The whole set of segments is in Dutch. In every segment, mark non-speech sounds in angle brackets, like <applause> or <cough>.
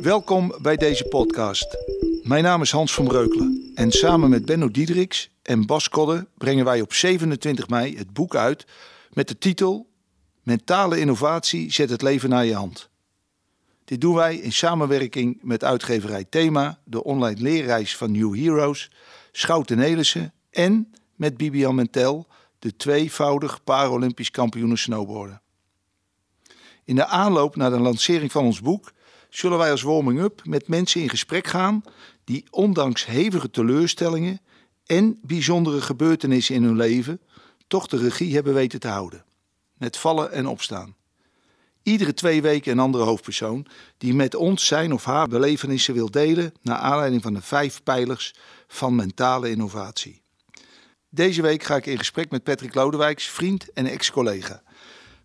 Welkom bij deze podcast. Mijn naam is Hans van Breukelen en samen met Benno Diedriks en Bas Kodde brengen wij op 27 mei het boek uit met de titel Mentale innovatie zet het leven naar je hand. Dit doen wij in samenwerking met uitgeverij Thema, de online leerreis van New Heroes, Schouten Nelissen en met Bibian Mentel, de tweevoudig Paralympisch kampioen snowboarden. In de aanloop naar de lancering van ons boek zullen wij als warming-up met mensen in gesprek gaan die ondanks hevige teleurstellingen en bijzondere gebeurtenissen in hun leven toch de regie hebben weten te houden. Met vallen en opstaan. Iedere twee weken een andere hoofdpersoon die met ons zijn of haar belevenissen wil delen naar aanleiding van de vijf pijlers van mentale innovatie. Deze week ga ik in gesprek met Patrick Lodewijks, vriend en ex-collega.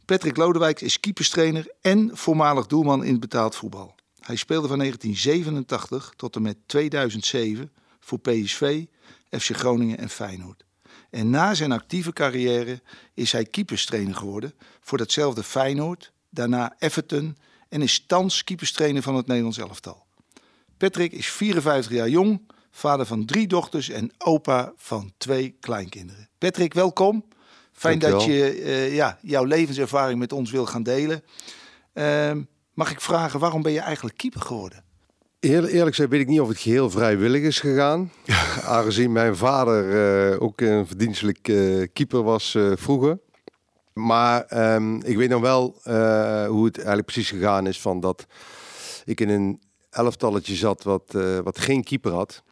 Patrick Lodewijks is keeperstrainer en voormalig doelman in het betaald voetbal. Hij speelde van 1987 tot en met 2007 voor PSV, FC Groningen en Feyenoord. En na zijn actieve carrière is hij keeperstrainer geworden voor datzelfde Feyenoord, daarna Everton en is thans keeperstrainer van het Nederlands elftal. Patrick is 54 jaar jong, vader van drie dochters en opa van twee kleinkinderen. Patrick, welkom. Fijn dat je uh, ja, jouw levenservaring met ons wil gaan delen. Uh, mag ik vragen, waarom ben je eigenlijk keeper geworden? Eerlijk, eerlijk gezegd weet ik niet of het geheel vrijwillig is gegaan. <laughs> Aangezien mijn vader uh, ook een verdienstelijk uh, keeper was vroeger. Maar um, ik weet nog wel hoe het eigenlijk precies gegaan is van dat ik in een elftalletje zat wat, wat geen keeper had.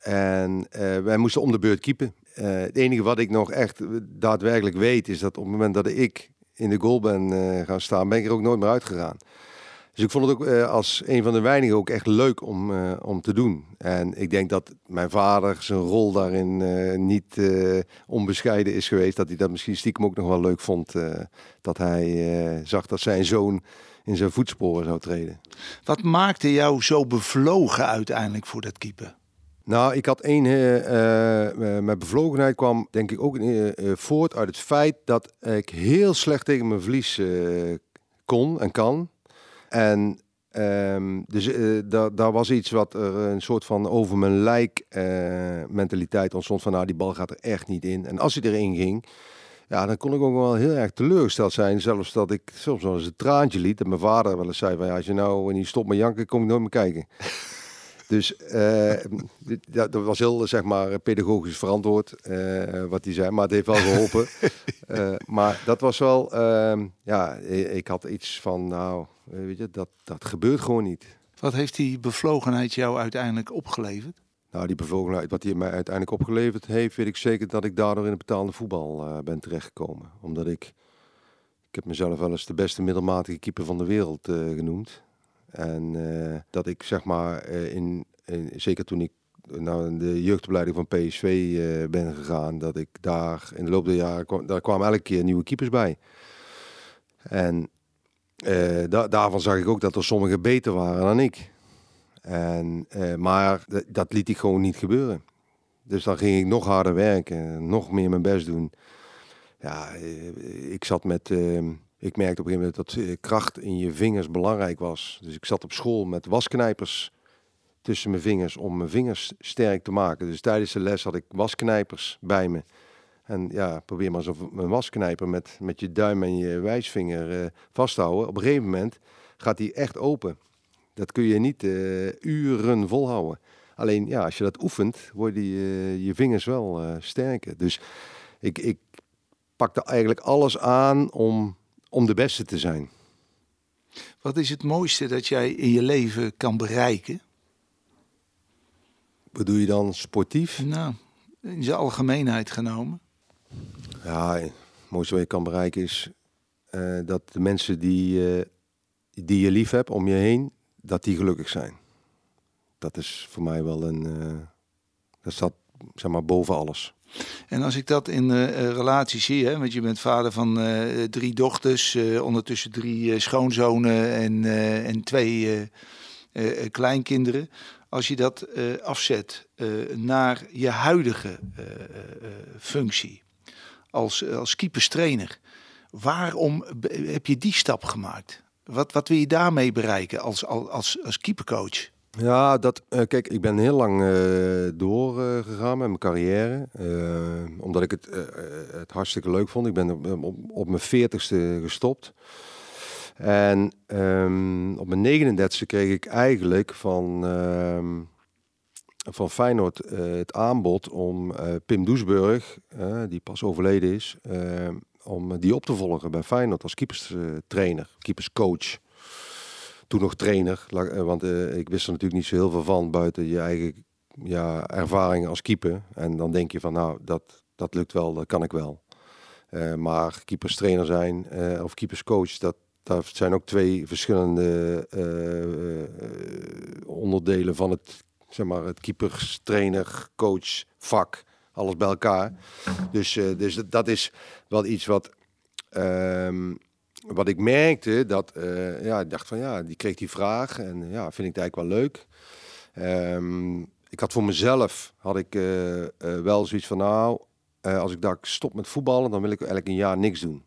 En wij moesten om de beurt keepen. Het enige wat ik nog echt daadwerkelijk weet is dat op het moment dat ik in de goal ben uh, gaan staan, ben ik er ook nooit meer uitgegaan. Dus ik vond het ook uh, als een van de weinigen ook echt leuk om, om te doen. En ik denk dat mijn vader zijn rol daarin niet onbescheiden is geweest. Dat hij dat misschien stiekem ook nog wel leuk vond. dat hij zag dat zijn zoon in zijn voetsporen zou treden. Wat maakte jou zo bevlogen uiteindelijk voor dat keeper? Nou, ik had één, uh, mijn bevlogenheid kwam denk ik ook voort uit het feit dat ik heel slecht tegen mijn verlies kon en kan. En um, dus daar, daar was iets wat er een soort van over mijn lijk mentaliteit ontstond van nou die bal gaat er echt niet in. En als hij erin ging, ja, dan kon ik ook wel heel erg teleurgesteld zijn. Zelfs dat ik soms wel eens een traantje liet. En mijn vader wel eens zei van ja, als je nou niet stopt met janken, kom ik nooit meer kijken. Dus <laughs> uh, dat, dat, was heel zeg maar, pedagogisch verantwoord uh, wat hij zei, maar het heeft wel geholpen. uh, <laughs> maar dat was wel, ehm, ja, ik had iets van, nou, weet je, dat, dat gebeurt gewoon niet. Wat heeft die bevlogenheid jou uiteindelijk opgeleverd? Nou, die bevlogenheid, wat hij mij uiteindelijk opgeleverd heeft, weet ik zeker dat ik daardoor in het betaalde voetbal ben terechtgekomen. Omdat ik, ik heb mezelf wel eens de beste middelmatige keeper van de wereld genoemd. En uh, dat ik zeg maar uh, in, in, zeker toen ik naar de jeugdopleiding van PSV eh, ben gegaan, dat ik daar in de loop der jaren kwam, daar kwamen elke keer nieuwe keepers bij. En da daarvan zag ik ook dat er sommigen beter waren dan ik. En, maar dat liet ik gewoon niet gebeuren. Dus dan ging ik nog harder werken, nog meer mijn best doen. Ja, ik zat met ehm, ik merkte op een gegeven moment dat eh, kracht in je vingers belangrijk was. Dus ik zat op school met wasknijpers tussen mijn vingers om mijn vingers sterk te maken. Dus tijdens de les had ik wasknijpers bij me. En ja, probeer maar zo een wasknijper met, met je duim en je wijsvinger uh, vasthouden. Op een gegeven moment gaat die echt open. Dat kun je niet uh, uren volhouden. Alleen ja, als je dat oefent, worden je, vingers wel sterker. Dus ik, ik pakte eigenlijk alles aan om om de beste te zijn. Wat is het mooiste dat jij in je leven kan bereiken? Bedoel je dan sportief? Nou, in zijn algemeenheid genomen. Ja, het mooiste wat je kan bereiken is uh, dat de mensen die, uh, die je lief hebt om je heen, dat die gelukkig zijn. Dat is voor mij wel een. Uh, dat staat zeg maar boven alles. En als ik dat in uh, relatie zie, hè, want je bent vader van uh, drie dochters, ondertussen drie schoonzonen en, en twee kleinkinderen. Als je dat afzet naar je huidige functie als, als keeperstrainer, waarom heb je die stap gemaakt? Wat, wat wil je daarmee bereiken als, als, als keepercoach? Ja, dat, uh, kijk, ik ben heel lang uh, doorgegaan met mijn carrière. Omdat ik het, het hartstikke leuk vond. Ik ben op, op, op mijn veertigste gestopt. En um, op mijn 39ste kreeg ik eigenlijk van, uh, van Feyenoord het aanbod om Pim Doesburg, die pas overleden is, ehm, om die op te volgen bij Feyenoord als keeperstrainer, keeperscoach toen nog trainer. Eh, want uh, ik wist er natuurlijk niet zo heel veel van buiten je eigen ja, ervaring als keeper. En dan denk je van nou, dat, dat lukt wel, dat kan ik wel. Uh, maar keeperstrainer zijn uh, of keeperscoach, dat, dat zijn ook twee verschillende onderdelen van het, zeg maar, het keeperstrainer, coach, vak. Alles bij elkaar. Dus, dus dat is wel iets wat ehm, wat ik merkte, dat uh, ja, ik dacht van ja, die kreeg die vraag en ja, vind ik het eigenlijk wel leuk. Um, ik had voor mezelf had ik uh, wel zoiets van nou, als ik daar stop met voetballen, dan wil ik eigenlijk een jaar niks doen.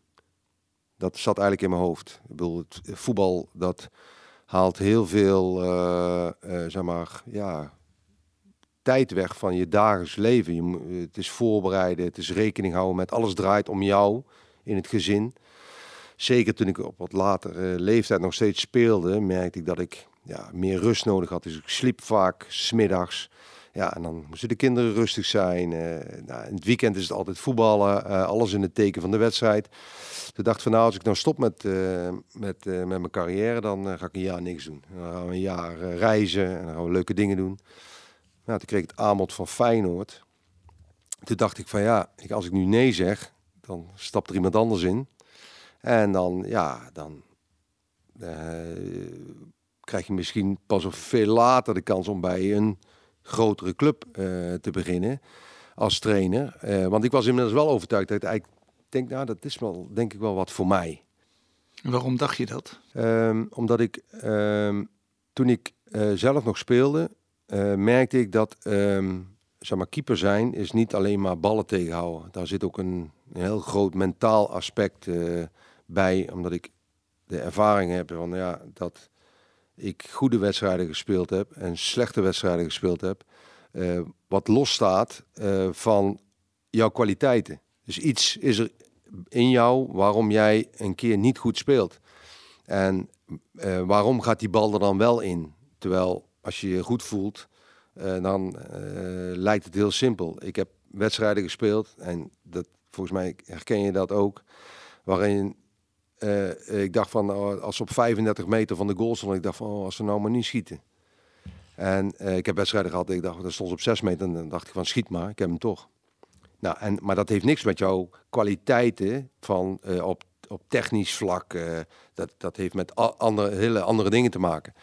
Dat zat eigenlijk in mijn hoofd. Ik bedoel, het voetbal dat haalt heel veel, zeg maar, ja, tijd weg van je dagelijks leven. Je, het is voorbereiden, het is rekening houden met alles draait om jou in het gezin zeker toen ik op wat latere leeftijd nog steeds speelde, merkte ik dat ik ja, meer rust nodig had. Dus ik sliep vaak smiddags. Ja, en dan moesten de kinderen rustig zijn. Uh, nou, in het weekend is het altijd voetballen, uh, alles in het teken van de wedstrijd. Toen dacht van nou, als ik nou stop met, uh, met, met mijn carrière, dan ga ik een jaar niks doen. Dan gaan we een jaar reizen en dan gaan we leuke dingen doen. Nou, toen kreeg ik het aanbod van Feyenoord. Toen dacht ik van ja, als ik nu nee zeg, dan stapt er iemand anders in. En dan, ja, dan uh, krijg je misschien pas of veel later de kans om bij een grotere club uh, te beginnen als trainer. Uh, want ik was inmiddels wel overtuigd dat ik eigenlijk denk, nou, dat is wel, denk ik wel wat voor mij. Waarom dacht je dat? Um, omdat ik, um, toen ik zelf nog speelde, merkte ik dat, um, zeg maar, keeper zijn is niet alleen maar ballen tegenhouden. Daar zit ook een, een heel groot mentaal aspect bij, omdat ik de ervaring heb van ja, dat ik goede wedstrijden gespeeld heb en slechte wedstrijden gespeeld heb. Uh, wat losstaat uh, van jouw kwaliteiten. Dus iets is er in jou waarom jij een keer niet goed speelt. En uh, waarom gaat die bal er dan wel in? Terwijl als je je goed voelt, dan lijkt het heel simpel. Ik heb wedstrijden gespeeld en dat, volgens mij herken je dat ook. Waarin uh, ik dacht van, uh, als ze op 35 meter van de goal stonden, ik dacht van, oh, als ze nou maar niet schieten. En uh, ik heb wedstrijden gehad, ik dacht, dat stond op 6 meter, en dan dacht ik van, schiet maar, ik heb hem toch. Nou, en, maar dat heeft niks met jouw kwaliteiten van, op, op technisch vlak, dat, dat heeft met andere, hele andere dingen te maken.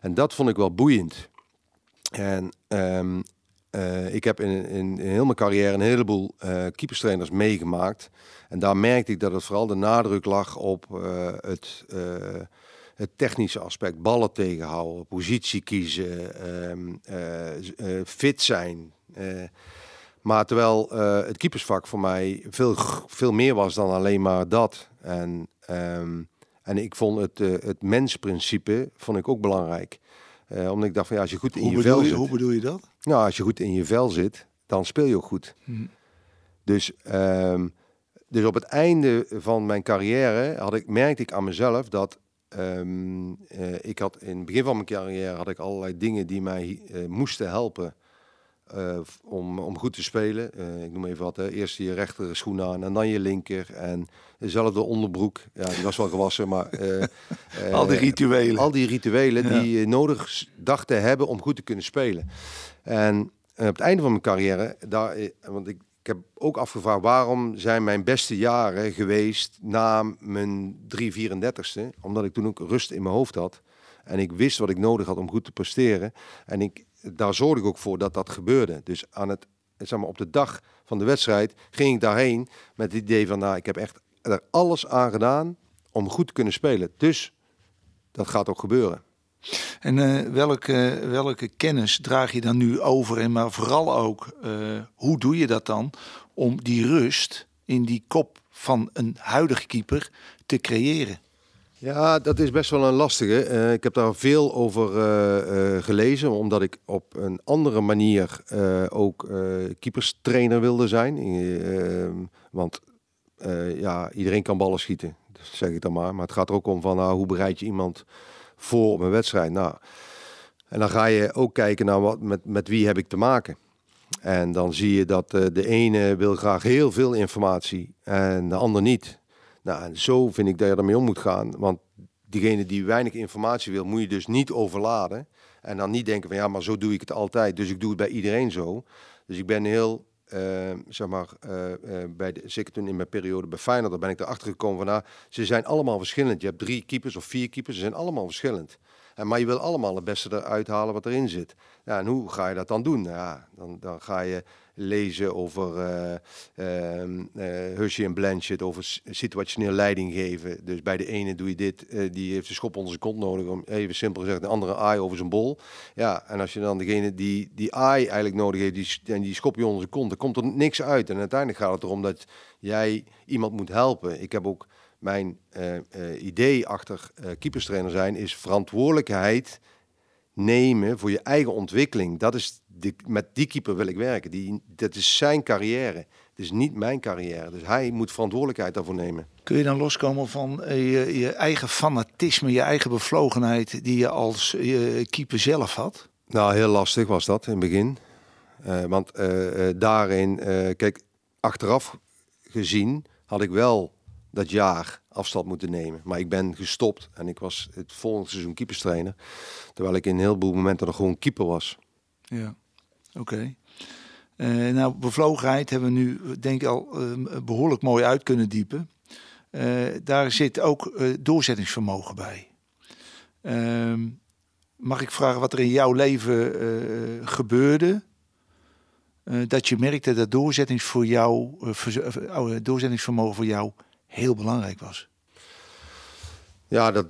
En dat vond ik wel boeiend. En um, uh, ik heb in, in, heel mijn carrière een heleboel uh, keeperstrainers meegemaakt. En daar merkte ik dat het vooral de nadruk lag op uh, het, het technische aspect. Ballen tegenhouden, positie kiezen, ehm, fit zijn. maar terwijl het keepersvak voor mij veel, veel meer was dan alleen maar dat. En, um, en ik vond het, het mensprincipe vond ik ook belangrijk. Uh, omdat ik dacht van ja, als je goed in hoe je vel je, zit. Hoe bedoel je dat? Nou, als je goed in je vel zit, dan speel je ook goed. Hmm. Dus, um, dus op het einde van mijn carrière had ik, merkte ik aan mezelf dat um, uh, ik had in het begin van mijn carrière had ik allerlei dingen die mij uh, moesten helpen uh, om, om goed te spelen. Uh, ik noem even wat, hè. eerst je rechter schoen aan en dan je linker. En dezelfde onderbroek. Ja, die was wel gewassen, maar... Uh, <laughs> al die rituelen. Al die rituelen ja. die je nodig dacht te hebben om goed te kunnen spelen. En, en op het einde van mijn carrière, daar, want ik, ik heb ook afgevraagd waarom zijn mijn beste jaren geweest na mijn 334ste. Omdat ik toen ook rust in mijn hoofd had. En ik wist wat ik nodig had om goed te presteren. En ik, daar zorgde ik ook voor dat dat gebeurde. Dus aan het, zeg maar, op de dag van de wedstrijd ging ik daarheen met het idee van, nou, ik heb echt er alles aan gedaan om goed te kunnen spelen. Dus dat gaat ook gebeuren. En uh, welke, welke kennis draag je dan nu over? En maar vooral ook, uh, hoe doe je dat dan om die rust in die kop van een huidige keeper te creëren? Ja, dat is best wel een lastige. Uh, ik heb daar veel over uh, uh, gelezen, omdat ik op een andere manier ook keeperstrainer wilde zijn. want ja, iedereen kan ballen schieten, zeg ik dan maar. Maar het gaat er ook om van nou, hoe bereid je iemand voor op een wedstrijd. Nou, en dan ga je ook kijken naar wat, met, met wie heb ik te maken. En dan zie je dat de ene wil graag heel veel informatie en de ander niet. Nou, en zo vind ik dat je ermee om moet gaan. Want diegene die weinig informatie wil, moet je dus niet overladen. En dan niet denken van ja, maar zo doe ik het altijd. Dus ik doe het bij iedereen zo. Dus ik ben heel, uh, zeg maar, uh, uh, bij de, zeker toen in mijn periode bij Feyenoord, daar ben ik erachter gekomen van nou, ze zijn allemaal verschillend. Je hebt drie keepers of vier keepers, ze zijn allemaal verschillend. En, maar je wil allemaal het beste eruit halen wat erin zit. En hoe ga je dat dan doen? Ja, dan, dan ga je lezen over uh, uh, Hershey en Blanchett, over situationeel leiding geven. Dus bij de ene doe je dit, uh, die heeft een schop onder zijn kont nodig, om even simpel gezegd, de andere aai over zijn bol. Ja, en als je dan degene die die aai eigenlijk nodig heeft, die, en die schop je onder zijn kont, dan komt er niks uit. En uiteindelijk gaat het erom dat jij iemand moet helpen. Ik heb ook mijn idee achter keeperstrainer zijn, is verantwoordelijkheid nemen voor je eigen ontwikkeling. Dat is de, met die keeper wil ik werken. Die, dat is zijn carrière. Het is niet mijn carrière. Dus hij moet verantwoordelijkheid daarvoor nemen. Kun je dan loskomen van eh, je, je eigen fanatisme, je eigen bevlogenheid die je als je keeper zelf had? Nou, heel lastig was dat in het begin. Uh, want uh, daarin, kijk, achteraf gezien had ik wel dat jaar afstand moeten nemen. Maar ik ben gestopt en ik was het volgende seizoen keeperstrainer. Terwijl ik in een heleboel momenten nog gewoon keeper was. Ja, oké. Uh, nou, bevlogenheid hebben we nu denk ik al uh, behoorlijk mooi uit kunnen diepen. Uh, daar zit ook doorzettingsvermogen bij. Ehm, mag ik vragen wat er in jouw leven gebeurde? dat je merkte dat doorzettings voor jou, doorzettingsvermogen voor jou heel belangrijk was. Ja, dat,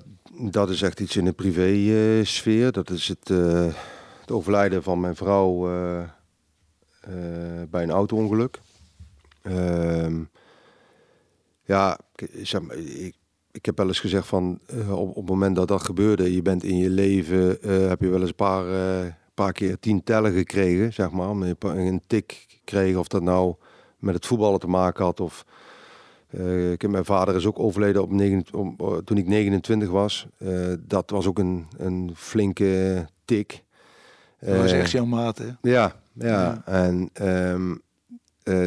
dat is echt iets in de privé-sfeer. dat is het, uh, het, overlijden van mijn vrouw uh, bij een auto-ongeluk. Ehm, ja, ik, heb wel eens gezegd van op, op het moment dat dat gebeurde, je bent in je leven, heb je wel eens een paar, paar keer tien tellen gekregen, zeg maar. Een tik kregen of dat nou met het voetballen te maken had of uh, ik, mijn vader is ook overleden op negen, uh, toen ik 29 was. Uh, dat was ook een, een flinke tik. Dat was echt jouw maat, hè? Ja, ja. ja. En um,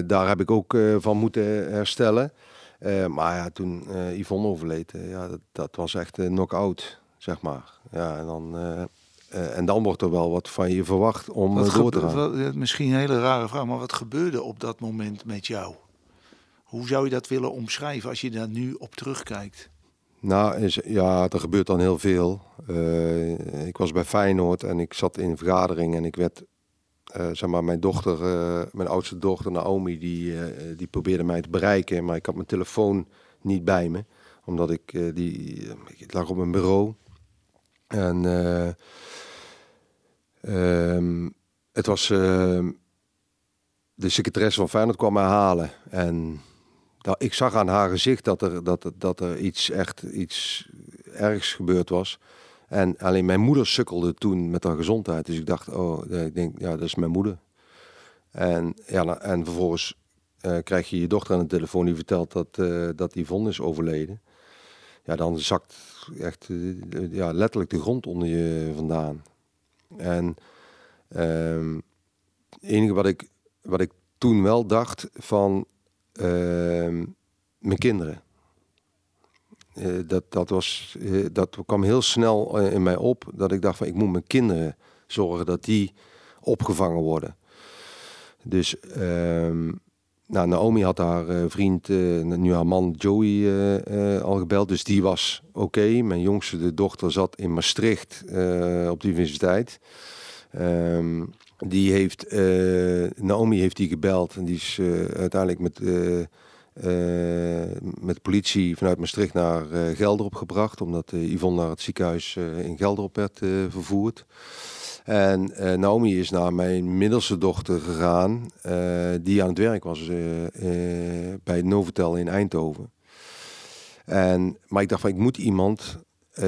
daar heb ik ook van moeten herstellen. maar ja, toen Yvonne overleed, ja, dat, dat, was echt een knock-out, zeg maar. Ja, en dan... en dan wordt er wel wat van je verwacht om door te gaan. Wat, misschien een hele rare vraag, maar wat gebeurde op dat moment met jou? Hoe zou je dat willen omschrijven als je daar nu op terugkijkt? Nou, is, ja, er gebeurt dan heel veel. Uh, ik was bij Feyenoord en ik zat in vergadering en ik werd, uh, zeg maar, mijn dochter, uh, mijn oudste dochter Naomi, die, die probeerde mij te bereiken, maar ik had mijn telefoon niet bij me, omdat ik die, ik lag op mijn bureau en um, het was ehm, de secretaresse van Feyenoord kwam mij halen en nou, ik zag aan haar gezicht dat er, dat, dat er iets echt iets ergs gebeurd was. En alleen mijn moeder sukkelde toen met haar gezondheid. Dus ik dacht, oh, ik denk, ja, dat is mijn moeder. En, ja, nou, en vervolgens uh, krijg je je dochter aan de telefoon die vertelt dat, uh, dat Yvonne is overleden. Ja, dan zakt echt uh, ja, letterlijk de grond onder je vandaan. En ehm, het enige wat ik, wat ik toen wel dacht van mijn kinderen. Uh, dat, dat, was, uh, dat kwam heel snel uh, in mij op dat ik dacht van ik moet mijn kinderen zorgen dat die opgevangen worden. Dus um, nou, Naomi had haar vriend, nu haar man Joey al gebeld, dus die was oké. Mijn jongste de dochter zat in Maastricht op de universiteit. Um, die heeft, uh, Naomi heeft die gebeld en die is uh, uiteindelijk met, uh, met politie vanuit Maastricht naar Gelderop gebracht. Omdat Yvonne naar het ziekenhuis in Gelderop werd vervoerd. En Naomi is naar mijn middelste dochter gegaan, die aan het werk was bij Novotel in Eindhoven. En, maar ik dacht van, ik moet iemand,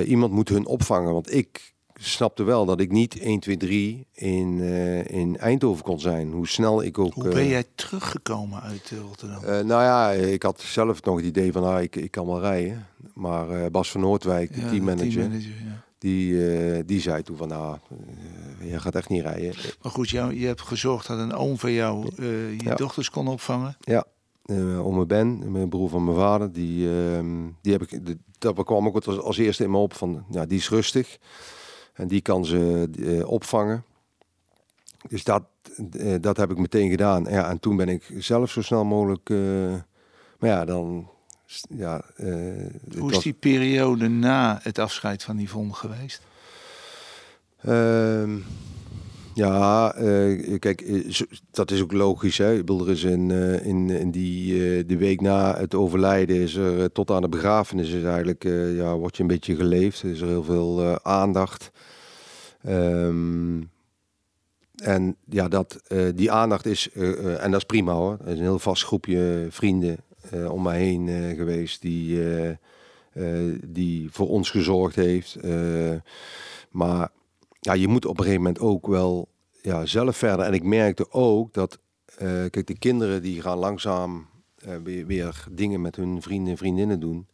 iemand moet hun opvangen. Want ik snapte wel dat ik niet 1, 2, 3 in, uh, in Eindhoven kon zijn. Hoe snel ik ook... Hoe ben jij teruggekomen uit Rotterdam? nou ja, ik had zelf nog het idee van, ah, ik, ik kan wel rijden. Maar Bas van Noordwijk, de ja, teammanager... teammanager ja die, uh, die zei toen van, nou, uh, je gaat echt niet rijden. Maar goed, jou, je hebt gezorgd dat een oom van jou uh, je ja. dochters kon opvangen. Ja, uh, oom Ben, mijn broer van mijn vader, die, ehm, die heb ik, de, dat kwam ook als, als eerste in me op van, ja, die is rustig. En die kan ze opvangen. Dus dat, dat heb ik meteen gedaan. Ja, en toen ben ik zelf zo snel mogelijk, maar ja, dan ja, Hoe is die periode na het afscheid van Yvonne geweest? Ja, uh, kijk, eh, dat is ook logisch. Hè? Ik bedoel, er in, uh, in, in die de week na het overlijden is er tot aan de begrafenis is eigenlijk, ja, wordt je een beetje geleefd. Er is er heel veel aandacht. Um, en ja, dat, die aandacht is, en dat is prima hoor. Er is een heel vast groepje vrienden om mij heen geweest die, die voor ons gezorgd heeft. maar ja, je moet op een gegeven moment ook wel ja, zelf verder. En ik merkte ook dat, kijk, de kinderen die gaan langzaam weer, weer, dingen met hun vrienden en vriendinnen doen.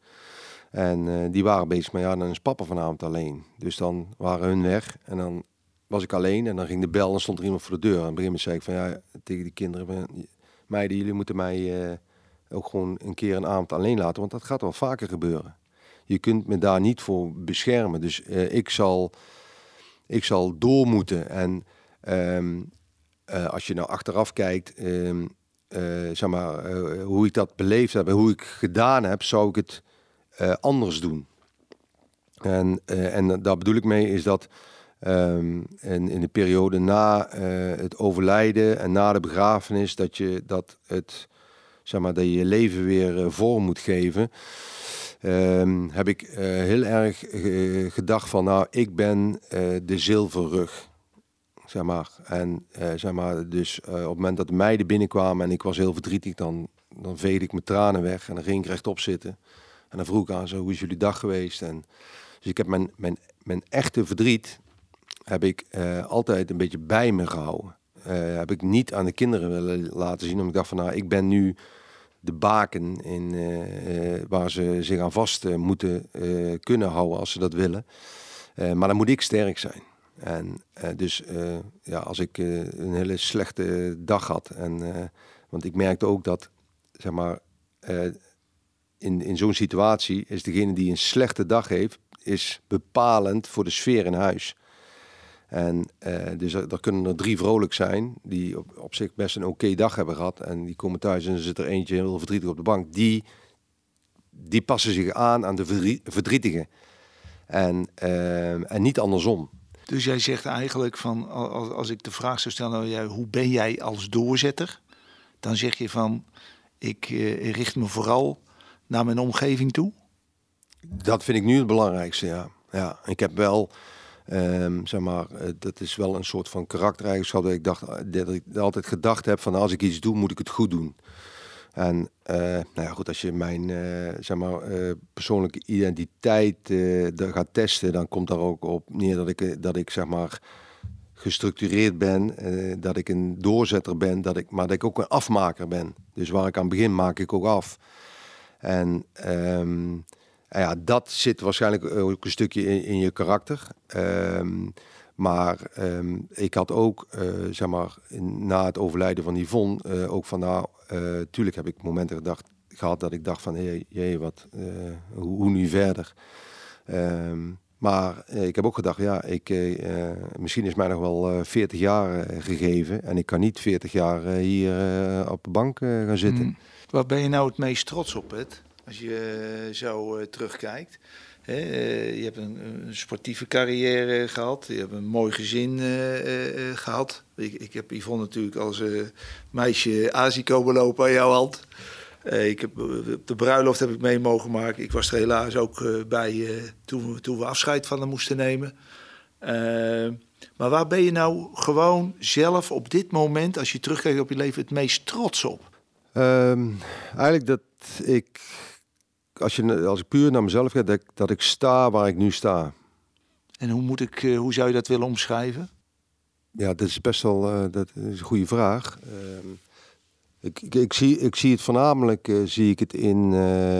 En die waren bezig, maar ja, dan is papa vanavond alleen. Dus dan waren hun weg en dan was ik alleen en dan ging de bel en stond er iemand voor de deur. En op een gegeven moment zei ik van ja, tegen die kinderen, meiden, jullie moeten mij ook gewoon een keer een avond alleen laten, want dat gaat wel vaker gebeuren. Je kunt me daar niet voor beschermen. Dus ik, zal, ik zal door moeten. En um, uh, als je nou achteraf kijkt, um, uh, zeg maar, hoe ik dat beleefd heb hoe ik gedaan heb, zou ik het anders doen. En, en daar bedoel ik mee is dat um, in, in de periode na het overlijden en na de begrafenis, dat je dat het zeg maar, dat je je leven weer vorm moet geven. Um, heb ik uh, heel erg uh, gedacht van, nou, ik ben de zilverrug. Zeg maar. En zeg maar, dus op het moment dat de meiden binnenkwamen en ik was heel verdrietig, dan, dan veegde ik mijn tranen weg en dan ging ik rechtop zitten. En dan vroeg ik aan ze, hoe is jullie dag geweest? En, dus ik heb mijn, mijn, mijn echte verdriet heb ik altijd een beetje bij me gehouden. Heb ik niet aan de kinderen willen laten zien. Omdat ik dacht van nou, ik ben nu de baken in, uh, waar ze zich aan vast moeten kunnen houden als ze dat willen. maar dan moet ik sterk zijn. En dus ja, als ik een hele slechte dag had. En, want ik merkte ook dat, zeg maar, in, in zo'n situatie is degene die een slechte dag heeft, is bepalend voor de sfeer in huis. En uh, dus er, kunnen er drie vrolijk zijn, die op, op zich best een oké dag hebben gehad. En die komen thuis en er zit er eentje heel verdrietig op de bank. Die, die passen zich aan aan de verdrietige. En, uh, en niet andersom. Dus jij zegt eigenlijk van, als, als ik de vraag zou stellen, nou, hoe ben jij als doorzetter? Dan zeg je van, ik uh, richt me vooral naar mijn omgeving toe. Dat vind ik nu het belangrijkste, ja. ja ik heb wel Um, zeg maar, uh, dat is wel een soort van karaktereigenschap dat ik dacht eh, dat ik altijd gedacht heb van als ik iets doe, moet ik het goed doen. En uh, nou ja, goed, als je mijn zeg maar, persoonlijke identiteit gaat testen, dan komt daar ook op neer dat ik, dat ik zeg maar gestructureerd ben, dat ik een doorzetter ben, dat ik, maar dat ik ook een afmaker ben. Dus waar ik aan begin, maak ik ook af. En um, ja, dat zit waarschijnlijk ook een stukje in, in je karakter. Ehm, maar ehm, ik had ook, uh, zeg maar, na het overlijden van Yvonne, uh, ook van nou, uh, tuurlijk heb ik momenten gedacht, gehad dat ik dacht van, hé, hey, wat, hoe, hoe, nu verder? Um, maar ik heb ook gedacht, ja, ik, misschien is mij nog wel 40 jaar gegeven en ik kan niet 40 jaar hier op de bank gaan zitten. Mm. Waar ben je nou het meest trots op, het? Als je zo uh, terugkijkt. Uh, je hebt een, sportieve carrière gehad. Je hebt een mooi gezin gehad. Ik, ik, heb Yvonne natuurlijk als meisje Azico belopen aan jouw hand. ik heb, op de bruiloft heb ik mee mogen maken. Ik was er helaas ook bij toen, we, toen we afscheid van haar moesten nemen. maar waar ben je nou gewoon zelf op dit moment, als je terugkijkt op je leven, het meest trots op? Um, eigenlijk dat ik als, je, als ik puur naar mezelf ga, dat, ik- dat ik sta waar ik nu sta. En hoe, moet ik, eh, hoe zou je dat willen omschrijven? Ja, dat is best wel eh, dat is een goede vraag. Ehm, ik, ik, ik, zie, ik zie het voornamelijk eh, zie ik het in,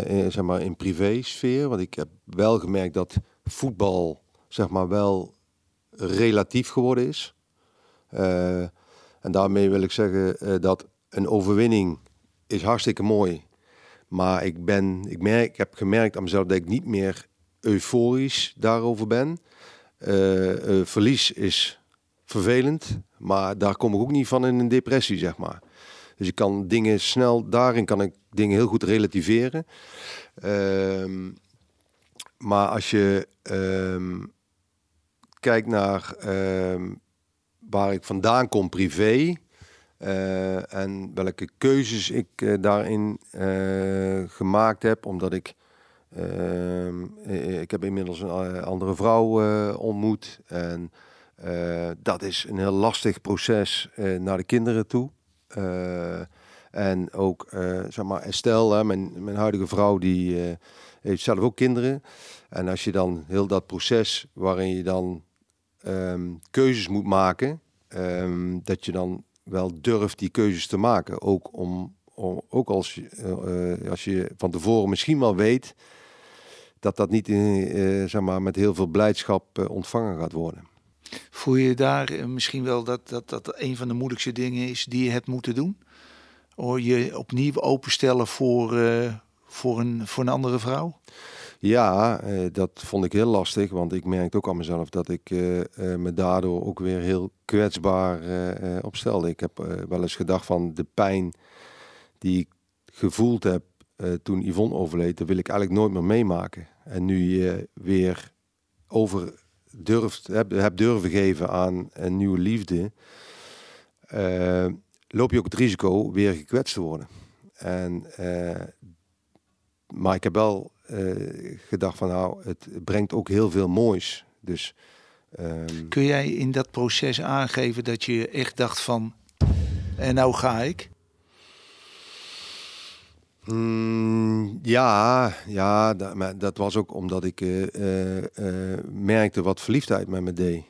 in, zeg maar in privésfeer. Want ik heb wel gemerkt dat voetbal zeg maar, wel relatief geworden is. En daarmee wil ik zeggen dat een overwinning is hartstikke mooi. Maar ik, ben, ik, merk, ik heb gemerkt aan mezelf dat ik niet meer euforisch daarover ben. Eh, eh, verlies is vervelend, maar daar kom ik ook niet van in een depressie, zeg maar. Dus ik kan dingen snel, daarin kan ik dingen heel goed relativeren. Ehm, maar als je ehm, kijkt naar ehm, waar ik vandaan kom privé eh, en welke keuzes ik eh, daarin eh, gemaakt heb, omdat ik ehm, eh, ik heb inmiddels een andere vrouw ontmoet en dat is een heel lastig proces naar de kinderen toe. En ook, zeg maar, Estelle, mijn, mijn huidige vrouw, die heeft zelf ook kinderen. En als je dan heel dat proces waarin je dan ehm, keuzes moet maken, ehm, dat je dan wel durft die keuzes te maken. Ook, om, om, ook als, je, eh, eh, als je van tevoren misschien wel weet dat dat niet eh, eh, zeg maar, met heel veel blijdschap ontvangen gaat worden. Voel je daar misschien wel dat, dat dat een van de moeilijkste dingen is die je hebt moeten doen? Of je opnieuw openstellen voor, voor, een, voor een andere vrouw? Ja, eh, dat vond ik heel lastig, want ik merkte ook aan mezelf dat ik eh, eh, me daardoor ook weer heel kwetsbaar opstelde. Ik heb wel eens gedacht van de pijn die ik gevoeld heb toen Yvonne overleed, dat wil ik eigenlijk nooit meer meemaken. En nu je weer over durft, heb, heb durven geven aan een nieuwe liefde, loop je ook het risico weer gekwetst te worden. En, maar ik heb wel eh, gedacht van nou, het brengt ook heel veel moois. Dus ehm, Kun jij in dat proces aangeven dat je echt dacht van, en nou ga ik? mm, ja, ja dat, maar dat was ook omdat ik eh, eh, merkte wat verliefdheid met me deed.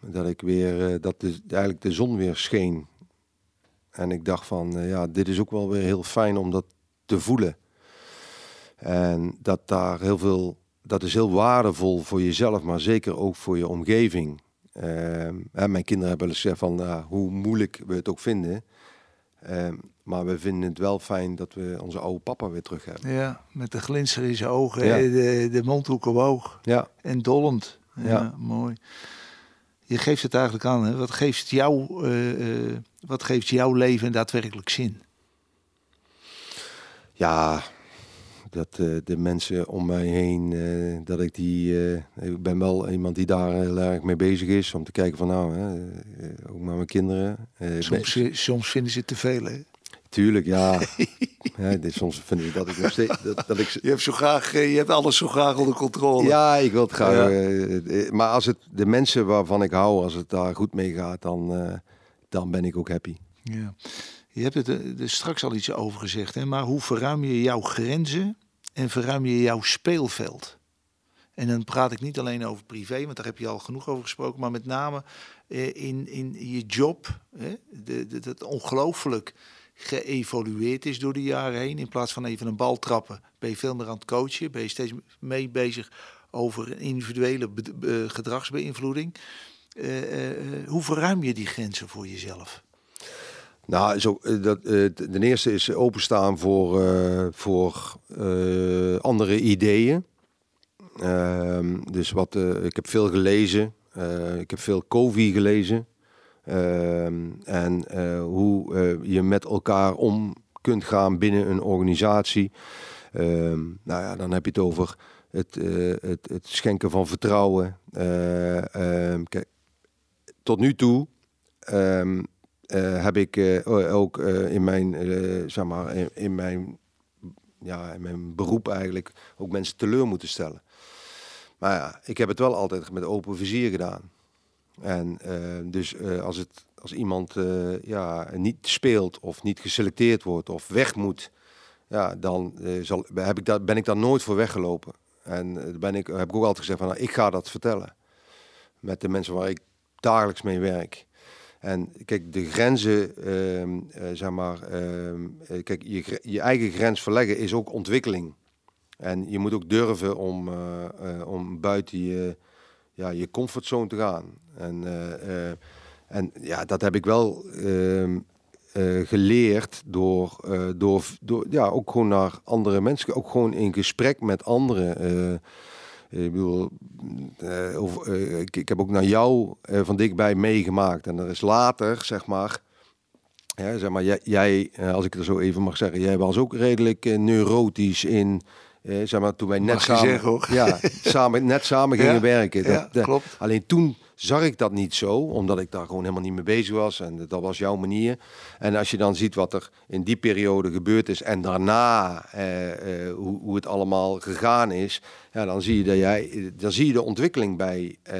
Dat ik weer, dat de, eigenlijk de zon weer scheen. En ik dacht van, ja, dit is ook wel weer heel fijn om dat te voelen. En dat daar heel veel, dat is heel waardevol voor jezelf, maar zeker ook voor je omgeving. Hè, mijn kinderen hebben wel eens gezegd van hoe moeilijk we het ook vinden. Ehm, maar we vinden het wel fijn dat we onze oude papa weer terug hebben. Ja, met de glinster in zijn ogen, Ja. de, de mondhoek omhoog Ja, en dollend. Ja, Ja. mooi. Je geeft het eigenlijk aan, hè? Wat geeft, jou, eh, eh, wat geeft jouw leven daadwerkelijk zin? ja dat eh, de mensen om mij heen, eh, dat ik die, eh, ik ben wel iemand die daar heel erg mee bezig is. Om te kijken van nou, hè, ook met mijn kinderen. Ik ben- Soms, soms vinden ze het te veel, hè? Tuurlijk, ja. <laughs> ja dit, soms vind ik dat ik nog steeds, dat, dat ik, Je hebt, zo graag, je hebt alles zo graag onder controle. Ja, ik wil het graag. Ja. maar als het de mensen waarvan ik hou, als het daar goed mee gaat, dan, dan ben ik ook happy. Ja. Je hebt het er er straks al iets over gezegd, hè? maar hoe verruim je jouw grenzen en verruim je jouw speelveld? En dan praat ik niet alleen over privé, want daar heb je al genoeg over gesproken, maar met name eh, in, in je job. Hè? De, dat ongelooflijk geëvolueerd is door de jaren heen. In plaats van even een bal trappen, ben je veel meer aan het coachen. Ben je steeds mee bezig over individuele gedragsbeïnvloeding. Eh, eh, eh, hoe verruim je die grenzen voor jezelf? Nou, zo, eh, dat, eh, ten eerste is openstaan voor, eh, voor andere ideeën. Ehm, dus wat, ik heb veel gelezen. Ik heb veel Covey gelezen. Ehm, en hoe je met elkaar om kunt gaan binnen een organisatie. Ehm, nou ja, dan heb je het over het, het, het schenken van vertrouwen. Kijk, tot nu toe eh, heb ik eh, ook eh, in mijn, zeg maar, in, mijn, ja, in mijn beroep eigenlijk ook mensen teleur moeten stellen. Maar ja, ik heb het wel altijd met open vizier gedaan. En dus als, het, als iemand ja, niet speelt of niet geselecteerd wordt of weg moet, ja, dan zal, heb ik dat, ben ik daar nooit voor weggelopen. En ben ik, heb ik ook altijd gezegd van, nou, ik ga dat vertellen. Met de mensen waar ik dagelijks mee werk. En kijk, de grenzen, ehm, zeg maar, ehm, kijk, je, je eigen grens verleggen is ook ontwikkeling. En je moet ook durven om, om buiten je, ja, je comfortzone te gaan. En, en ja, dat heb ik wel ehm, geleerd door, door, door ja, ook gewoon naar andere mensen, ook gewoon in gesprek met anderen. Ik bedoel, of, ik, ik, heb ook naar jou van dichtbij meegemaakt. En er is later, zeg maar, ja, zeg maar jij, jij, als ik het zo even mag zeggen, jij was ook redelijk neurotisch in. zeg maar, toen wij net samen, ja, samen, net samen gingen werken. Dat, ja, klopt. alleen toen zag ik dat niet zo, omdat ik daar gewoon helemaal niet mee bezig was. En dat was jouw manier. En als je dan ziet wat er in die periode gebeurd is en daarna eh, eh, hoe, hoe het allemaal gegaan is, ja, dan zie je dat jij, dan zie je de ontwikkeling bij, eh,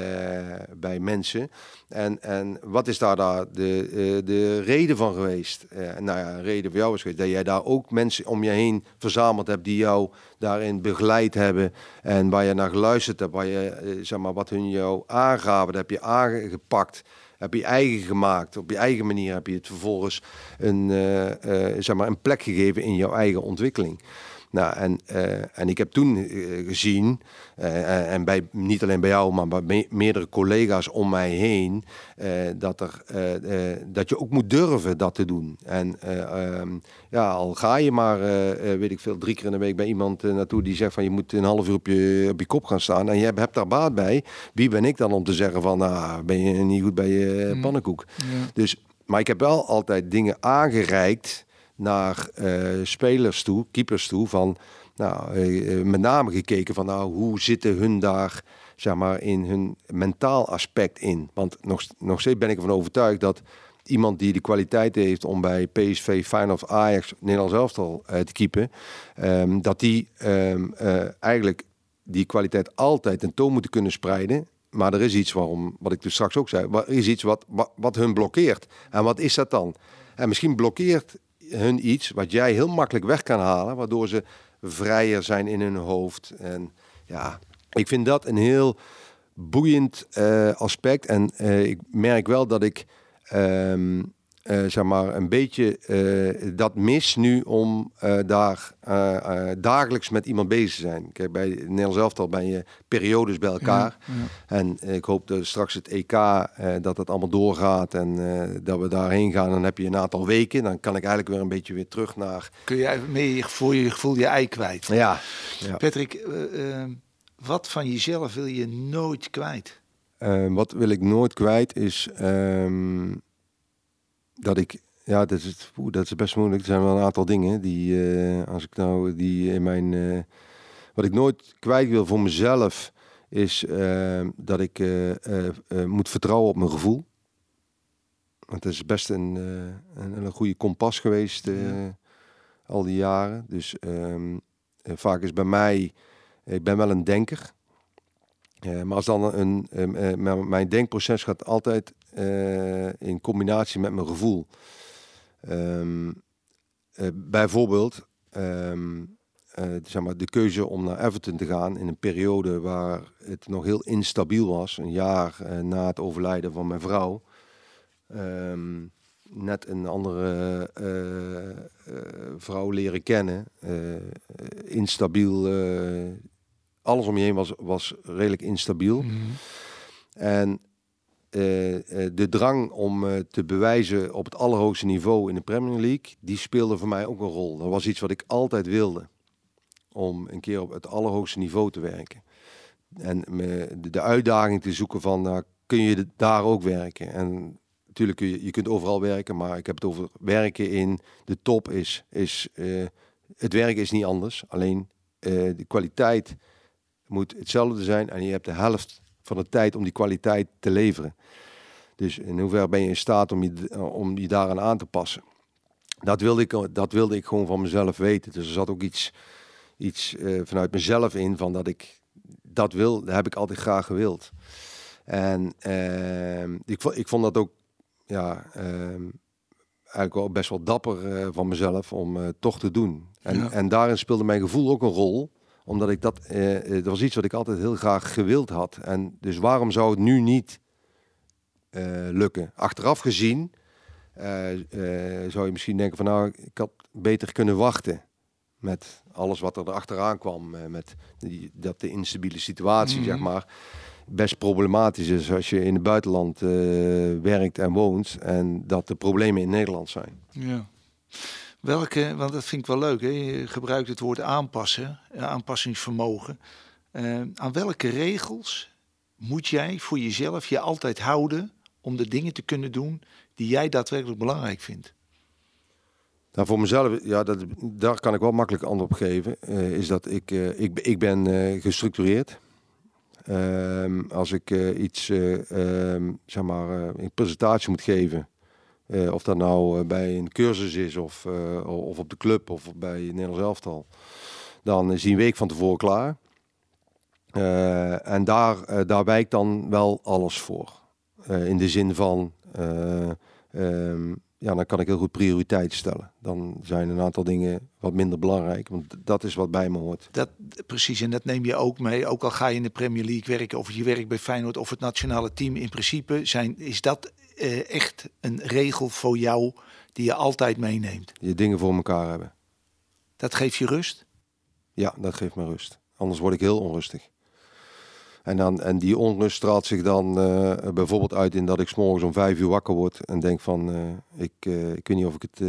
bij mensen. En, en wat is daar, daar de, uh, de reden van geweest? Uh, nou ja, een reden voor jou is geweest dat jij daar ook mensen om je heen verzameld hebt die jou daarin begeleid hebben en waar je naar geluisterd hebt, waar je, zeg maar, wat hun jou aangaven, dat heb je aangepakt heb je eigen gemaakt. Op je eigen manier heb je het vervolgens een, zeg maar een plek gegeven in jouw eigen ontwikkeling. Nou, en, uh, en ik heb toen uh, gezien, uh, en bij, niet alleen bij jou, maar bij me meerdere collega's om mij heen, dat, er, dat je ook moet durven dat te doen. En um, ja, al ga je maar, weet ik veel, drie keer in de week bij iemand naartoe die zegt van je moet een half uur op je, op je kop gaan staan en je hebt, hebt daar baat bij. Wie ben ik dan om te zeggen van, nou, ben je niet goed bij je mm. pannenkoek? Ja. Dus, maar ik heb wel altijd dingen aangereikt naar uh, spelers toe, keepers toe, van nou, uh, met name gekeken van nou, hoe zitten hun daar zeg maar, in hun mentaal aspect in. Want nog, nog steeds ben ik ervan overtuigd dat iemand die de kwaliteit heeft om bij PSV, Feyenoord Ajax, Nederlands elftal uh, te keepen, um, dat die um, eigenlijk die kwaliteit altijd ten toon moeten kunnen spreiden. Maar er is iets waarom, wat ik dus straks ook zei, er is iets wat, wat hun blokkeert. En wat is dat dan? En misschien blokkeert hun iets wat jij heel makkelijk weg kan halen, waardoor ze vrijer zijn in hun hoofd. En ja, ik vind dat een heel boeiend uh, aspect. En uh, ik merk wel dat ik um, uh, zeg maar een beetje uh, dat mis nu om uh, daar dagelijks met iemand bezig te zijn. Kijk, bij Nederlands elftal ben je periodes bij elkaar. Ja, ja. En ik hoop dat straks het EK dat het allemaal doorgaat en dat we daarheen gaan. Dan heb je een aantal weken. Dan kan ik eigenlijk weer een beetje weer terug naar. Kun je meer je gevoel, je gevoel je ei kwijt. Ja. ja. Patrick, wat van jezelf wil je nooit kwijt? wat wil ik nooit kwijt is. Um, dat ik, ja, dat is, dat is best moeilijk. Er zijn wel een aantal dingen die, uh, als ik nou die in mijn, uh, wat ik nooit kwijt wil voor mezelf, is uh, dat ik moet vertrouwen op mijn gevoel. Want het is best een, een, een, goede kompas geweest ja. al die jaren. Dus um, vaak is bij mij, ik ben wel een denker. maar als dan een, mijn denkproces gaat altijd in combinatie met mijn gevoel. Um, uh, bijvoorbeeld um, uh, zeg maar, de keuze om naar Everton te gaan in een periode waar het nog heel instabiel was, een jaar na het overlijden van mijn vrouw. Um, net een andere vrouw leren kennen, instabiel. alles om je heen was, was redelijk instabiel. Mm -hmm. En de drang om uh, te bewijzen op het allerhoogste niveau in de Premier League, die speelde voor mij ook een rol. Dat was iets wat ik altijd wilde. Om een keer op het allerhoogste niveau te werken. En de, uitdaging te zoeken van, nou, kun je daar ook werken? En natuurlijk, kun je, je kunt overal werken, maar ik heb het over werken in de top is, is het werken is niet anders. Alleen de kwaliteit moet hetzelfde zijn en je hebt de helft van de tijd om die kwaliteit te leveren. Dus in hoeverre ben je in staat om je, om je daaraan aan te passen. Dat wilde, ik, dat wilde ik gewoon van mezelf weten. Dus er zat ook iets, iets uh, vanuit mezelf in van dat ik dat wil, dat heb ik altijd graag gewild. En uh, ik, ik vond dat ook ja, uh, eigenlijk wel best wel dapper eh, van mezelf om toch te doen. En, Ja. en daarin speelde mijn gevoel ook een rol. Omdat ik dat, eh, eh, dat was iets wat ik altijd heel graag gewild had. En dus waarom zou het nu niet eh, lukken? Achteraf gezien eh, zou je misschien denken van nou, ik had beter kunnen wachten. Met alles wat er achteraan kwam. met die, dat de instabiele situatie, Mhm. zeg maar best problematisch is als je in het buitenland werkt en woont en dat de problemen in Nederland zijn. Ja. Welke, want dat vind ik wel leuk, hè? je gebruikt het woord aanpassen, eh, aanpassingsvermogen. Eh, aan welke regels moet jij voor jezelf je altijd houden om de dingen te kunnen doen die jij daadwerkelijk belangrijk vindt? Nou, voor mezelf, ja, dat, daar kan ik wel makkelijk antwoord op geven. eh, is dat ik, eh, ik, ik ben gestructureerd. Ehm, als ik iets, eh, ehm, zeg maar, een presentatie moet geven, eh, of dat nou eh, bij een cursus is of, eh, of op de club of bij Nederlands elftal, dan is die een week van tevoren klaar. En daar, daar wijkt dan wel alles voor. In de zin van, eh, ehm, ja, dan kan ik heel goed prioriteit stellen. Dan zijn een aantal dingen wat minder belangrijk, want dat is wat bij me hoort. Dat, precies, en dat neem je ook mee. Ook al ga je in de Premier League werken of je werkt bij Feyenoord of het nationale team. In principe zijn, is dat eh, echt een regel voor jou die je altijd meeneemt. Je dingen voor elkaar hebben. Dat geeft je rust. Ja, dat geeft me rust. Anders word ik heel onrustig. En, dan, en die onrust straalt zich dan eh, bijvoorbeeld uit in dat ik 's morgens om vijf uur wakker word en denk van, eh, ik, ik weet niet of, ik het,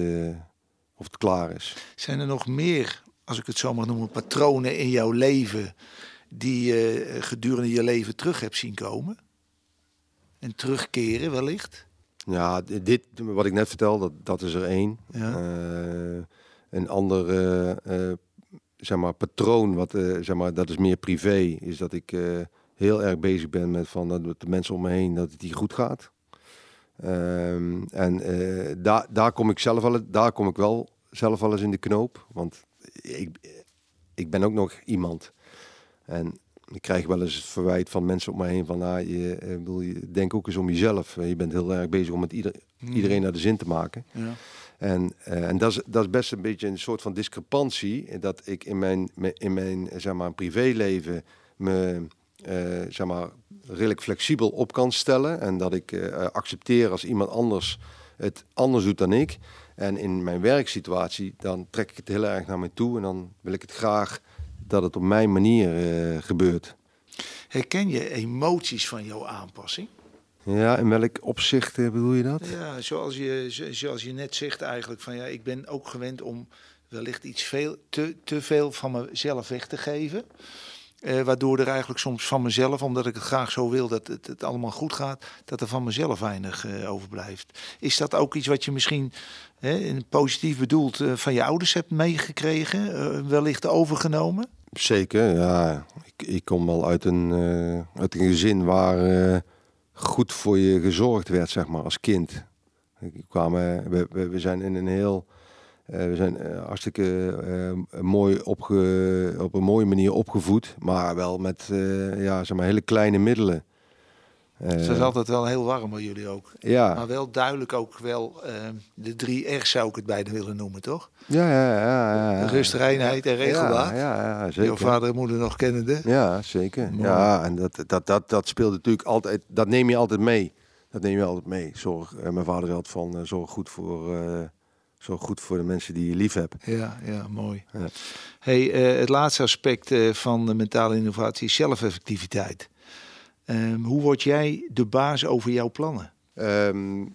of het klaar is. Zijn er nog meer, als ik het zo mag noemen, patronen in jouw leven die je gedurende je leven terug hebt zien komen? En terugkeren wellicht? Ja, di- dit, wat ik net vertel, dat, dat is er één. Ja. Eh, een ander eh, eh, zeg maar, patroon, wat, zeg maar, dat is meer privé, is dat ik heel erg bezig ben met van dat de mensen om me heen dat het hier goed gaat. Ehm, en daar, daar kom ik zelf wel, daar kom ik wel zelf wel eens in de knoop, want ik, ik ben ook nog iemand. En ik krijg wel eens het verwijt van mensen om me heen van, ah, je, eh, bedoel, je denk ook eens om jezelf. Je bent heel erg bezig om het ieder, iedereen naar de zin te maken. Ja. En, eh, en dat, is, dat is best een beetje een soort van discrepantie. Dat ik in mijn, in mijn eh, zeg maar, privéleven me zeg maar, redelijk flexibel op kan stellen. En dat ik accepteer als iemand anders het anders doet dan ik. En in mijn werksituatie, dan trek ik het heel erg naar me toe. En dan wil ik het graag dat het op mijn manier eh, gebeurt. Herken je emoties van jouw aanpassing? Ja, in welk opzicht eh, bedoel je dat? Ja, zoals je, zo- zoals je net zegt eigenlijk, van ja, ik ben ook gewend om wellicht iets veel, te, te veel van mezelf weg te geven. Eh, waardoor er eigenlijk soms van mezelf, omdat ik het graag zo wil dat het, het allemaal goed gaat, dat er van mezelf weinig eh, overblijft. Is dat ook iets wat je misschien in positief bedoeld eh, van je ouders hebt meegekregen, eh, wellicht overgenomen? Zeker, ja. Ik, ik kom wel uit een, eh, uit een gezin waar eh, goed voor je gezorgd werd, zeg maar, als kind. Ik kwam, eh, we, we, zijn in een heel, we zijn hartstikke mooi opge, op een mooie manier opgevoed, maar wel met, ja, zeg maar, hele kleine middelen. Eh, Het is altijd wel heel warm bij jullie ook. ja. Maar wel duidelijk ook wel eh, de drie R's zou ik het bijna willen noemen, toch? Ja, ja, ja, ja. Rust, reinheid en regelmaat. Ja, ja, ja Jouw zeker. vader en moeder nog kennende. Ja, zeker. Ja, en dat, dat, dat, dat speelt natuurlijk altijd, dat neem je altijd mee. Dat neem je altijd mee. Zorg, eh, mijn vader had van, eh, zorg goed voor, eh, zorg goed voor de mensen die je lief hebt. Ja, ja, mooi. Ja. Hey, eh, het laatste aspect eh, van de mentale innovatie is zelfeffectiviteit. Ehm, hoe word jij de baas over jouw plannen? Ehm,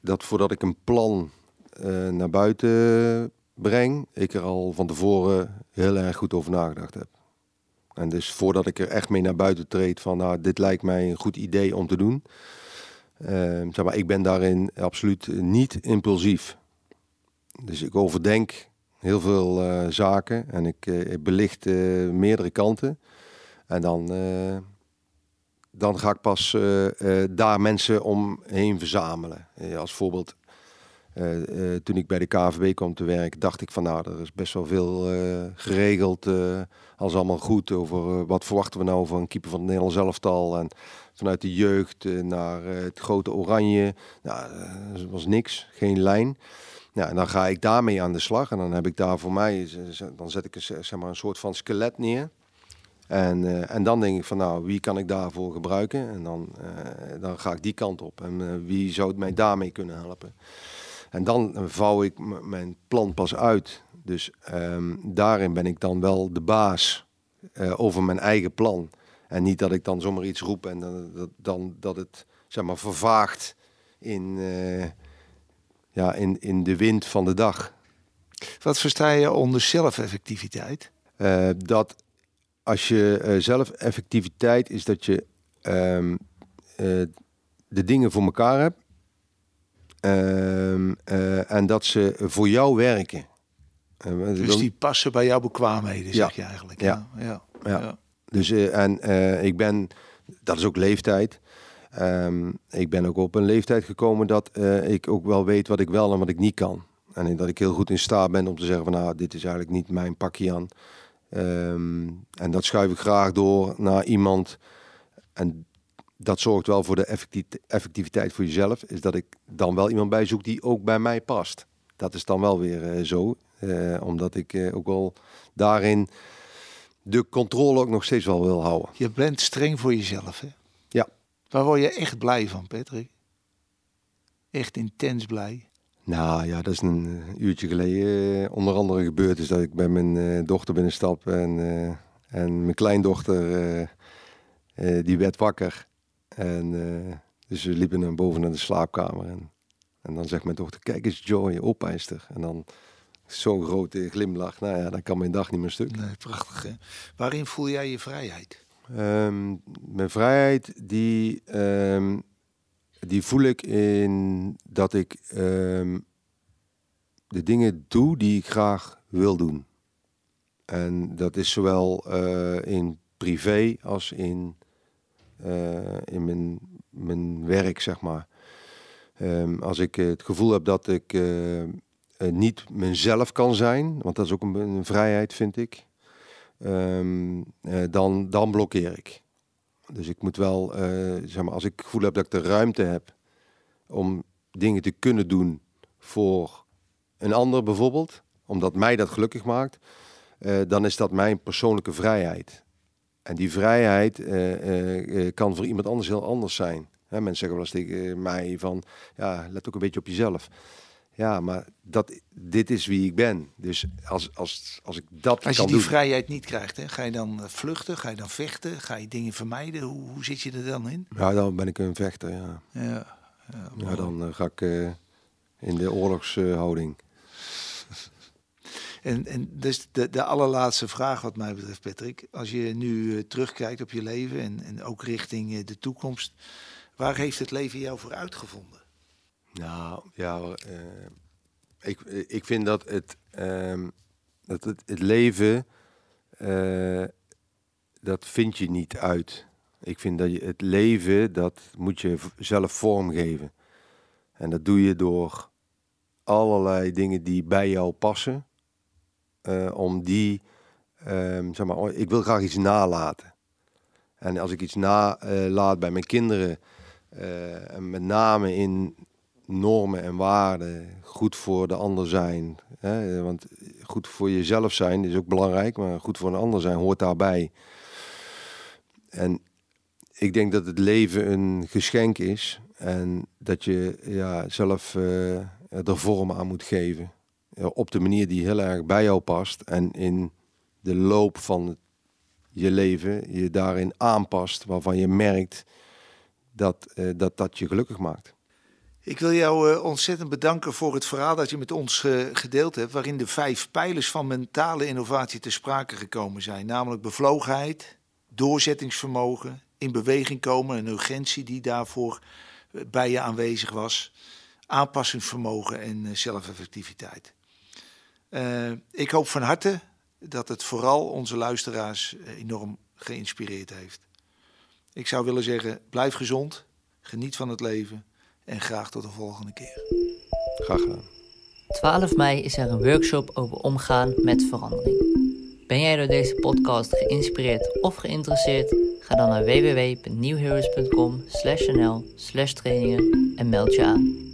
dat voordat ik een plan eh, naar buiten breng, ik er al van tevoren heel erg goed over nagedacht heb. En dus voordat ik er echt mee naar buiten treed van, nou, dit lijkt mij een goed idee om te doen. Ehm, zeg maar, ik ben daarin absoluut niet impulsief. Dus ik overdenk heel veel eh, zaken en ik, eh, ik belicht meerdere kanten. En dan, dan ga ik pas eh, eh, daar mensen omheen verzamelen. Eh, als voorbeeld, toen ik bij de KVB kwam te werken, dacht ik van nou, er is best wel veel geregeld. als allemaal goed over wat verwachten we nou van een keeper van het Nederlands elftal. En vanuit de jeugd naar het grote oranje. Nou, was niks, geen lijn. Ja, en dan ga ik daarmee aan de slag. En dan heb ik daar voor mij, dan zet ik zeg maar, een soort van skelet neer. En, uh, en dan denk ik van nou, wie kan ik daarvoor gebruiken? En dan, uh, dan ga ik die kant op. En uh, wie zou mij daarmee kunnen helpen? En dan vouw ik mijn plan pas uit. Dus um, daarin ben ik dan wel de baas over mijn eigen plan. En niet dat ik dan zomaar iets roep en dan, dat, dan, dat het zeg maar vervaagt in, ja, in, in de wind van de dag. Wat versta je onder zelfeffectiviteit? dat als je uh, zelf effectiviteit is dat je um, uh, de dingen voor elkaar hebt. Um, uh, en dat ze voor jou werken. dus die passen bij jouw bekwaamheden, zeg je eigenlijk. Ja. Ja. ja. ja. Dus en ik ben, dat is ook leeftijd. Um, ik ben ook op een leeftijd gekomen dat ik ook wel weet wat ik wel en wat ik niet kan. En dat ik heel goed in staat ben om te zeggen van nou, dit is eigenlijk niet mijn pakje aan. Um, en dat schuif ik graag door naar iemand. En dat zorgt wel voor de effectiviteit voor jezelf. Is dat ik dan wel iemand bij zoek die ook bij mij past. Dat is dan wel weer uh, zo. Uh, omdat ik uh, ook wel daarin de controle ook nog steeds wel wil houden. Je bent streng voor jezelf, hè? Ja. Waar word je echt blij van, Patrick? Echt intens blij? Nou ja, dat is een eh, uurtje geleden eh, onder andere gebeurd is dat ik bij mijn uh, dochter binnenstap en, en mijn kleindochter die werd wakker. En dus we liepen naar boven naar de slaapkamer en, en dan zegt mijn dochter, kijk eens Joy, opijster. En dan zo'n grote glimlach, nou ja, dan kan mijn dag niet meer stuk. Nee, prachtig hè. Waarin voel jij je vrijheid? Um, mijn vrijheid die... Um, die voel ik in dat ik um, de dingen doe die ik graag wil doen. En dat is zowel uh, in privé als in, uh, in mijn, mijn werk, zeg maar. Um, als ik het gevoel heb dat ik uh, niet mezelf kan zijn, want dat is ook een, vrijheid, vind ik, um, dan, dan blokkeer ik. Dus ik moet wel, uh, zeg maar, als ik het gevoel heb dat ik de ruimte heb om dingen te kunnen doen voor een ander bijvoorbeeld, omdat mij dat gelukkig maakt, uh, dan is dat mijn persoonlijke vrijheid. En die vrijheid uh, kan voor iemand anders heel anders zijn. Hè, mensen zeggen wel eens tegen mij van, ja, let ook een beetje op jezelf. Ja, maar dat, dit is wie ik ben. Dus als, als, als ik dat Als je die doen, vrijheid niet krijgt, hè, ga je dan eh, vluchten? Ga je dan vechten? Ga je dingen vermijden? Hoe, hoe zit je er dan in? ja, dan ben ik een vechter, ja. Ja, ja, Ja, mooi. dan eh, ga ik eh, in de oorlogshouding. <laughs> En, en dus de, de allerlaatste vraag wat mij betreft, Patrick. Als je nu terugkijkt op je leven en, en ook richting de toekomst. Waar heeft het leven jou voor uitgevonden? Nou, ja, eh, ik, ik vind dat het, ehm, dat het, het leven, eh, dat vind je niet uit. Ik vind dat je het leven, dat moet je zelf vormgeven. En dat doe je door allerlei dingen die bij jou passen. eh, om die, ehm, zeg maar, oh, ik wil graag iets nalaten. En als ik iets nalaat bij mijn kinderen, en met name in normen en waarden, goed voor de ander zijn. Hè? Want goed voor jezelf zijn is ook belangrijk, maar goed voor een ander zijn hoort daarbij. En ik denk dat het leven een geschenk is en dat je ja, zelf eh, er vorm aan moet geven. Op de manier die heel erg bij jou past en in de loop van je leven je daarin aanpast, waarvan je merkt dat eh, dat, dat je gelukkig maakt. Ik wil jou eh, ontzettend bedanken voor het verhaal dat je met ons eh, gedeeld hebt. Waarin de vijf pijlers van mentale innovatie te sprake gekomen zijn. Namelijk bevlogenheid, doorzettingsvermogen, in beweging komen, een urgentie die daarvoor eh, bij je aanwezig was. Aanpassingsvermogen en eh, zelfeffectiviteit. Ik hoop van harte dat het vooral onze luisteraars enorm geïnspireerd heeft. Ik zou willen zeggen, blijf gezond, geniet van het leven en graag tot de volgende keer. Graag gedaan. 12 mei is er een workshop over omgaan met verandering. Ben jij door deze podcast geïnspireerd of geïnteresseerd? Ga dan naar www.newheroes.com/nl/trainingen en meld je aan.